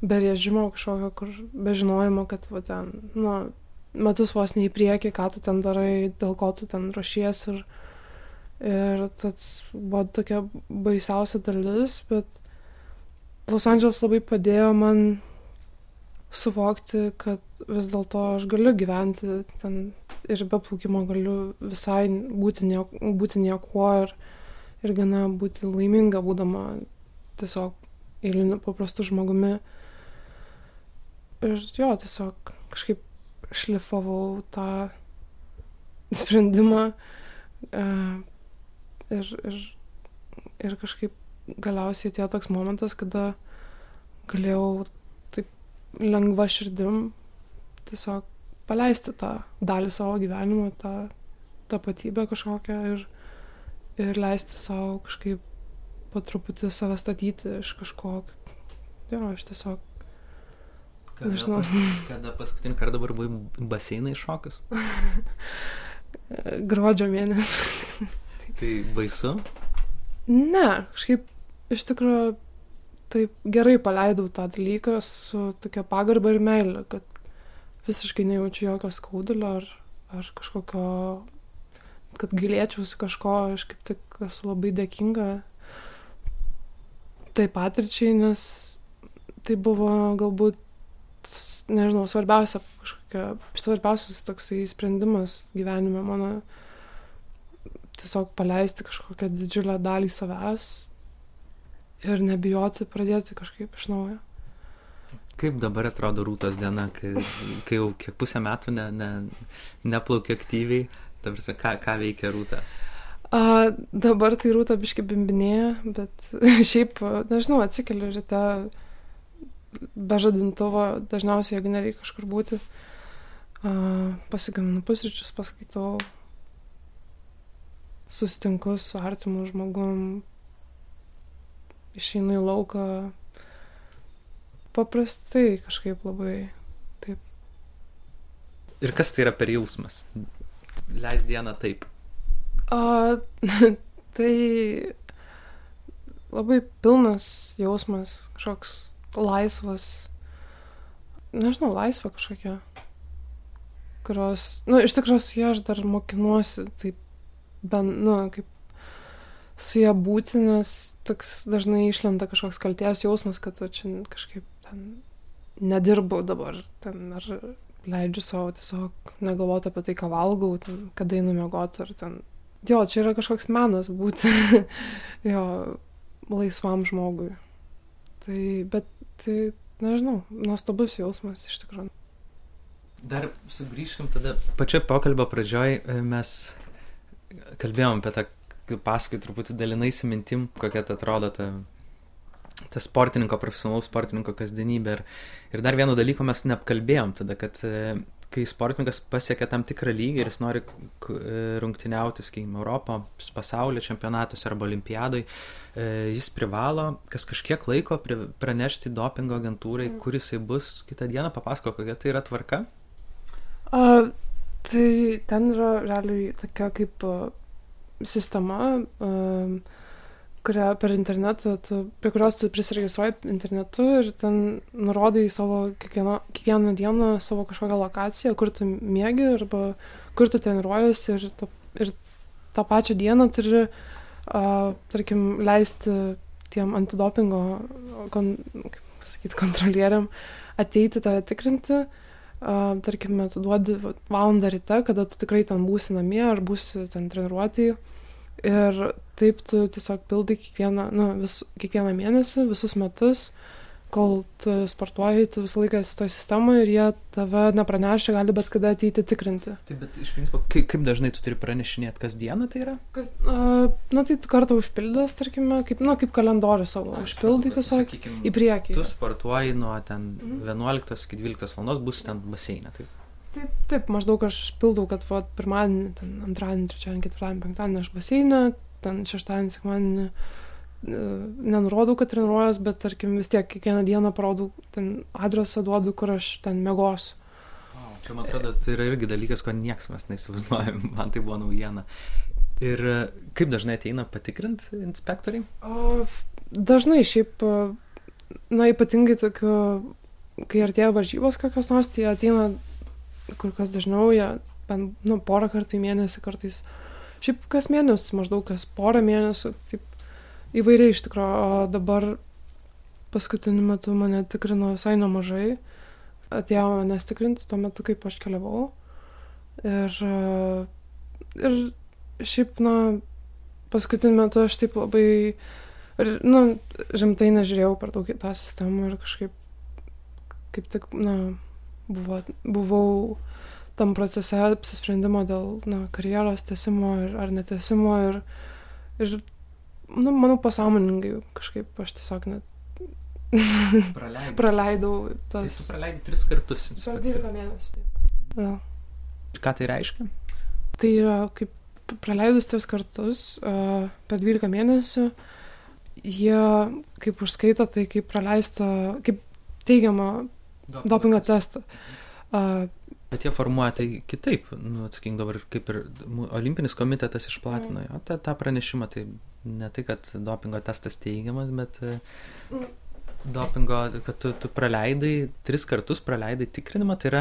be režimo kažkokio, kur be žinojimo, kad va ten, nu, metus vos ne į priekį, ką tu ten darai, dėl ko tu ten ruošies ir, ir tas buvo tokia baisiausia dalis, bet Los Andželas labai padėjo man suvokti, kad vis dėlto aš galiu gyventi ten ir be plaukimo galiu visai būti, nie, būti niekuo ir, ir gana būti laiminga būdama tiesiog eiliniu paprastu žmogumi. Ir jo, tiesiog kažkaip šlifavau tą sprendimą uh, ir, ir, ir kažkaip galiausiai atėjo toks momentas, kada galėjau taip lengva širdim tiesiog paleisti tą dalį savo gyvenimo, tą tapatybę kažkokią ir, ir leisti savo kažkaip po truputį save statyti iš kažko. Jo, aš tiesiog Kada, Nežinau. kada paskutinį kartą dabar buvai baseinai šokus? <laughs> gruodžio mėnesį. Tai baisu? Ne, kažkaip iš tikrųjų taip gerai paleidau tą dalyką su tokia pagarba ir meilė, kad visiškai nejaučiu jokio skaudulio ar, ar kažkokio, kad gailėčiausi kažko, aš kaip tik esu labai dėkinga tai patirčiai, nes tai buvo galbūt, nežinau, svarbiausia kažkokia, svarbiausias toksai sprendimas gyvenime mano tiesiog paleisti kažkokią didžiulę dalį savęs ir nebijoti pradėti kažkaip iš naujo. Kaip dabar atrodo rūtos diena, kai, kai jau kiek pusę metų ne, ne, neplaukia aktyviai, ta prasme, ką, ką veikia rūta? A, dabar tai rūta biški bimbinėja, bet <laughs> šiaip, nežinau, atsikeliu ryte be žadintuvo, dažniausiai, jeigu nereikia kažkur būti, pasigaminu pusryčius, paskaitau, susitinku su artimu žmogum, išeinu į lauką, paprastai kažkaip labai taip. Ir kas tai yra per jausmas? Leis dieną taip. A, <laughs> tai labai pilnas jausmas, kažkoks laisvas, nežinau, laisvė kažkokia, kurios, na, nu, iš tikrųjų su ja aš dar mokinuosi, taip, ben, nu, kaip su ja būti, nes toks dažnai išlenda kažkoks kalties jausmas, kad čia kažkaip ten nedirbu dabar, ten ar leidžiu savo tiesiog negalvoti apie tai, ką valgau, ten, kada einu miegoti, ar ten jo, čia yra kažkoks menas būti <laughs> jo laisvam žmogui. Tai, bet tai, nežinau, nuostabus jausmas iš tikrųjų. Dar sugrįžkim tada. Pačioje pokalbio pradžioj e, mes kalbėjom apie tą, paskui truputį dalinaisi mintim, kokia ta atrodo ta, ta sportininko, profesionalaus sportininko kasdienybė. Ir, ir dar vieno dalyko mes neapkalbėjom tada, kad e, kai sportininkas pasiekia tam tikrą lygį ir jis nori rungtyniauti, sakykime, Europos pasaulio čempionatuose arba olimpiadai, jis privalo kas kažkiek laiko pranešti dopingo agentūrai, kur jisai bus kitą dieną, papasako, kokia tai yra tvarka. A, tai ten yra realiai tokia kaip sistema, a, kurią per internetą, tu, prie kurios tu prisiregistruoji internetu ir ten nurodai savo kiekvieną, kiekvieną dieną savo kažkokią lokaciją, kur tu mėgi arba kur tu treniruojasi ir, ta, ir tą pačią dieną turi, uh, tarkim, leisti tiem antidopingo, kon, kaip pasakyti, kontrolieriam ateiti tave tikrinti. Uh, tarkime, tu duodi valandą ryte, kada tu tikrai ten būsi namie ar būsi ten treniruotėjai Ir taip tu tiesiog pildai kiekvieną, nu, vis, kiekvieną mėnesį, visus metus kol tu sportuoji, tu visą laiką esi toj sistemoje ir jie tave nepranešia, gali bet kada ateiti tikrinti. Taip, bet iš principo, kaip, kaip dažnai tu turi pranešinėti, kasdieną tai yra? Kas, uh, na tai kartą užpildęs, tarkime, kaip, na, kaip kalendorių savo, Na, užpildai tiesiog sakykim, į priekį. Tu sportuoji nuo ten Mhm. 11 iki 12 val. bus ten baseinė. Taip. Tai, taip, maždaug aš užpildau, kad va, pirmadienį, ten, antradienį, trečiadienį, ketvirtadienį, penktadienį aš baseinę, ten šeštadienį, sekmadienį e, nenurodau, kad treniruojas, bet tarkim vis tiek kiekvieną dieną parodau, ten adresą duodu, kur aš ten mėgosiu. Tai man atrodo, tai yra irgi dalykas, ko nieks mes neįsivaizduojam. <laughs> Man tai buvo naujiena. Ir e, kaip dažnai ateina patikrinti inspektoriai? O, dažnai šiaip, e, na ypatingai tokiu, kai artėja varžybos kokios nors, tai ateina kur kas dažniau, jie bent, nu, porą kartų į mėnesį kartais. Šiaip kas mėnesį, maždaug kas porą mėnesių, taip įvairiai iš tikrųjų, o dabar paskutiniu metu mane tikrino visai nemažai. Atėjo manęs tikrinti tuo metu, kaip aš keliavau. Ir, e, ir šiaip, na, paskutiniu metu aš taip labai, na, rimtai nežiūrėjau per daug į tą sistemą ir kažkaip, kaip tik, na, buvo, buvau tam procese apsisprendimo dėl, na, karjeros tesimo ir, ar netesimo ir, ir, nu, manau, pasąmoningai kažkaip aš tiesiog net <laughs> Praleidai. praleidau Tai tas tu praleidai tris kartus. per inspektorių. 12 mėnesių. taip. Ja. Ir ką tai reiškia? Tai yra kaip praleidus tris kartus uh, per 12 mėnesių, jie kaip užskaito tai kaip praleista, kaip teigiamą dopingo testą. Uh, Bet jie formuoja tai kitaip, nu, atsakykim dabar, kaip ir Olimpinis komitetas išplatino jo, tą, tą pranešimą, tai ne tai, kad dopingo testas teigiamas, bet e, Mm. dopingo, kad tu, tu praleidai, tris kartus praleidai tikrinimą, tai yra,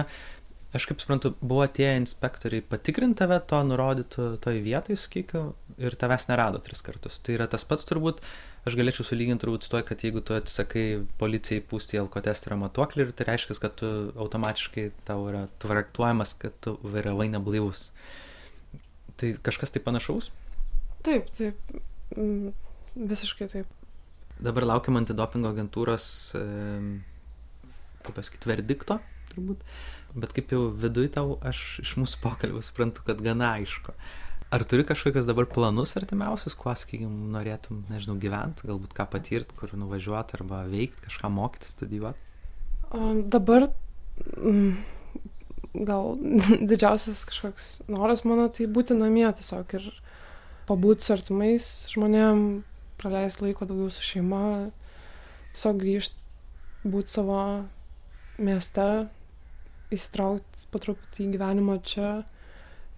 aš kaip suprantu, buvo atėję inspektoriai patikrinti tave to nurodytų toj vietoj, sakykim, ir tavęs nerado tris kartus. Tai yra tas pats turbūt, aš galėčiau sulyginti turbūt su to, kad jeigu tu atsisakai policijai pūsti į alkotesterą matuoklį, ir tai reiškia, kad tu automatiškai tau yra traktuojamas, kad tu vairavai neblaivus. Tai kažkas tai panašaus. taip, taip. Mm, visiškai taip. Dabar laukiam antidopingo agentūros, em, kaip pasakyti, verdikto, turbūt. Bet kaip jau viduj tau, aš iš mūsų pokalbio suprantu, kad gana aišku. Ar turi kažkokius dabar planus artimiausius, kuo, sakykime, norėtum, nežinau, gyventi, galbūt ką patirti, kur nuvažiuoti arba veikti, kažką mokyti, studijuoti? Dabar mm, gal <laughs> didžiausias kažkoks noras mano tai būti namie tiesiog ir pabūti su artimais žmonėm, praleisti laiko daugiau su šeima, tiesiog grįžti, būti savo mieste, įsitraukti po truputį į gyvenimą čia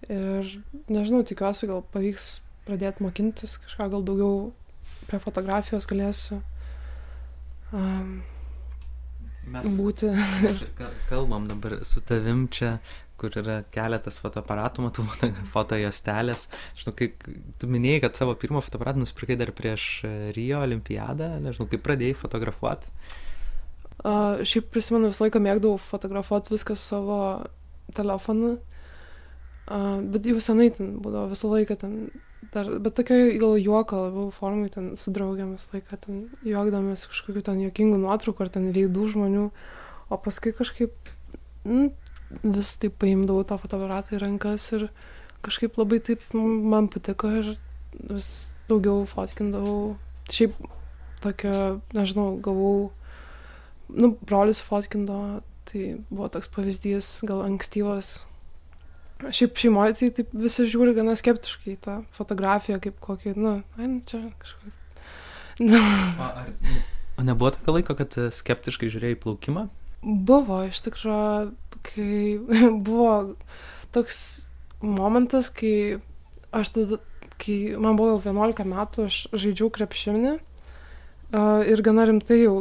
ir nežinau, tikiuosi gal pavyks pradėti mokintis kažką gal daugiau prie fotografijos galėsiu um, Mes būti. <laughs> Kalbam dabar su tavim čia, kur yra keletas fotoaparatų, matau foto- fotojostelės. Žinau, kai tu minėjai, kad savo pirmą fotoaparatą nusipirkai dar prieš e, Rio olimpiadą, nežinau, kaip pradėjai fotografuoti. Uh, šiaip prisimenu, visą laiką mėgdavau fotografuoti viską savo telefonu, uh, bet jau senai ten būdavo visą laiką ten, dar, bet tokia gal juoko labiau formai ten su draugiam visą laiką ten juokdamas kažkokių ten juokingų nuotraukų ar ten veidų žmonių, o paskui kažkaip mm, vis taip paimdavau tą fotoaparatą į rankas ir kažkaip labai taip man patiko ir vis daugiau fotkindavau. Šiaip tokia, nežinau, gavau nu, brolis fotkindavo, tai buvo toks pavyzdys, gal ankstyvas. Šiaip šeimoje tai taip visi žiūri gana skeptiškai į tą fotografiją, kaip kokį, nu, ai, nu, čia kažkaip. Nu, O, ar, o nebuvo tokio laiko, kad e, skeptiškai žiūrėjai plaukimą? buvo iš tikrųjų, kai <laughs> buvo toks momentas, kai aš tada, kai man buvo gal 11 metų, aš žaidžiau krepšinį uh, ir gana rimtai jau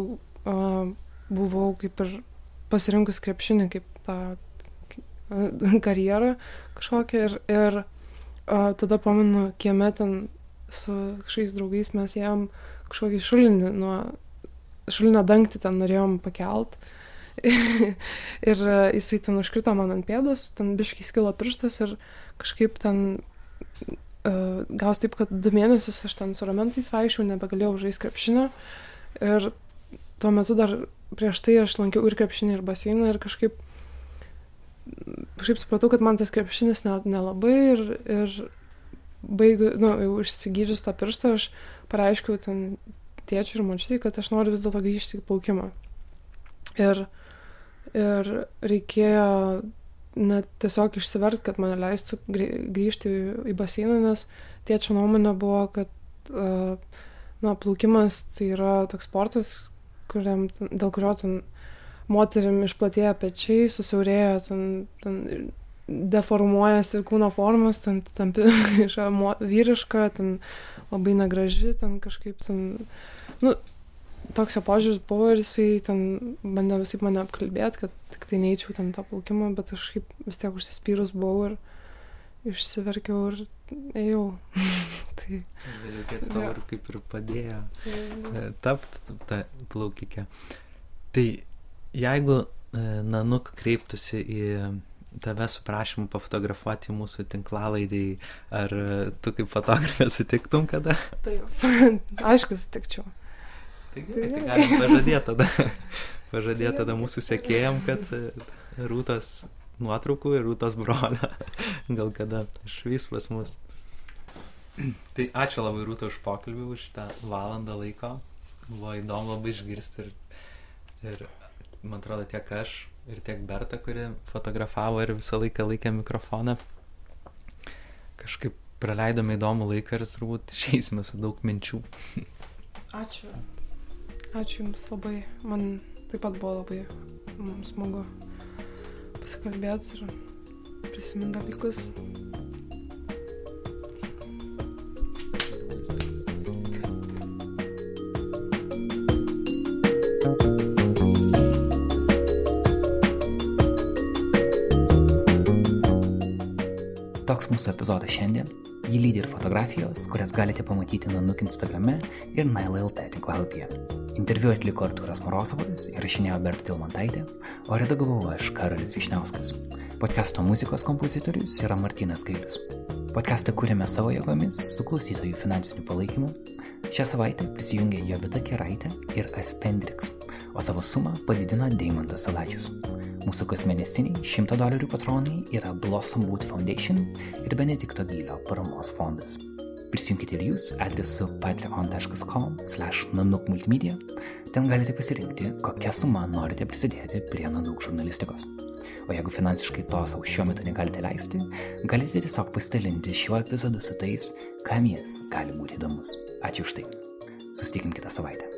uh, buvau kaip ir pasirinkus krepšinį kaip tą <laughs> karjerą kažkokią ir, ir uh, tada pamenu, kieme ten su kažkokiais draugais mes ėjom kažkokį šulinį nuo šulinio dangtį ten norėjom pakelt. <laughs> ir e, jisai ten užkrito man ant pėdos, ten biškai skilo pirštas ir kažkaip ten uh, gaus taip, kad du mėnesius aš ten su ramentais vaikščiau, nebegalėjau žaisti krepšinio. Ir tuo metu dar prieš tai aš lankiau ir krepšinį, ir baseiną ir kažkaip, kažkaip supratau, kad man tas krepšinis net nelabai ir, ir baigiu, nu, jau išsigydžius tą pirštą, aš pareiškiau ten tėčiui ir mačiai, kad aš noriu vis dėlto grįžti į plaukimą. Ir, ir reikėjo net tiesiog išsivert, kad mane leistų grįžti į baseiną, nes tėčio nuomonė buvo, kad na, plaukimas tai yra toks sportas, kuriam, dėl kurio ten moterim išplatėja pečiai, susiaurėja, ten, ten deformuojasi kūno formas, ten tampi <laughs> iš vyriška, ten labai negraži, ten kažkaip ten, nu, toks jo požiūris buvo ir jisai ten bandė visai mane apkalbėti, kad tik tai neįčiau ten tą plaukimą, bet aš kaip vis tiek užsispyrus buvau ir išsiverkiau ir ėjau. <laughs> tai. Vėliau tėtis tau ir kaip ir padėjo tapti tą plaukikę. Tai jeigu e, Nanuk kreiptųsi į tave su prašymu pafotografuoti mūsų tinklalaidai, ar tu kaip fotografė sutiktum kada? Taip, <laughs> aišku, sutikčiau. Tai gerai, tai galim pažadėti tada. <laughs> Pažadėti tada mūsų sekėjam, kad e, Rūtas nuotraukų ir Rūtas brolio <laughs> gal kada išvys pas mus. Tai ačiū labai Rūta už pokalbį, už tą valandą laiko. Buvo įdomu labai išgirsti ir, ir man atrodo tiek aš ir tiek Berta, kuri fotografavo ir visą laiką laikė mikrofoną. Kažkaip praleidome įdomų laiką ir turbūt išeisime su daug minčių. Ačiū. Ačiū Jums labai. Man taip pat buvo labai smagu pasikalbėti ir prisiminti dalykus. Mūsų epizodas šiandien. Jį lydi ir fotografijos, kurias galite pamatyti Nanuk Instagrame ir NaiLT tinklalapyje. Interviu atliko Artūras Morozovas, įrašinėjo Berta Tilmantaitė, o redagavau aš Karolis Višniauskas. Podcast'o muzikos kompozitorius yra Martinas Gailius. Podcast'ą kūrėme savo jėgomis su klausytojų finansiniu palaikymu. Šią savaitę prisijungė Jovita Keraitė ir Aspendrix, o savo sumą padidino Deimantas Salačius. Mūsų kasmėnesiniai 100 dolerių patronai yra Blossom Wood Foundation ir Benedikto Gylio paramos fondas. Prisijunkite ir jūs adresu patreon.com slash nanuk multimedia. Ten galite pasirinkti, kokią sumą norite prisidėti prie nanuk žurnalistikos. O jeigu finansiškai to savo šiuo metu negalite leisti, galite tiesiog pasidalinti šiuo epizodu su tais, kam jis gali būti įdomus. Ačiū už tai. Susitikim kitą savaitę.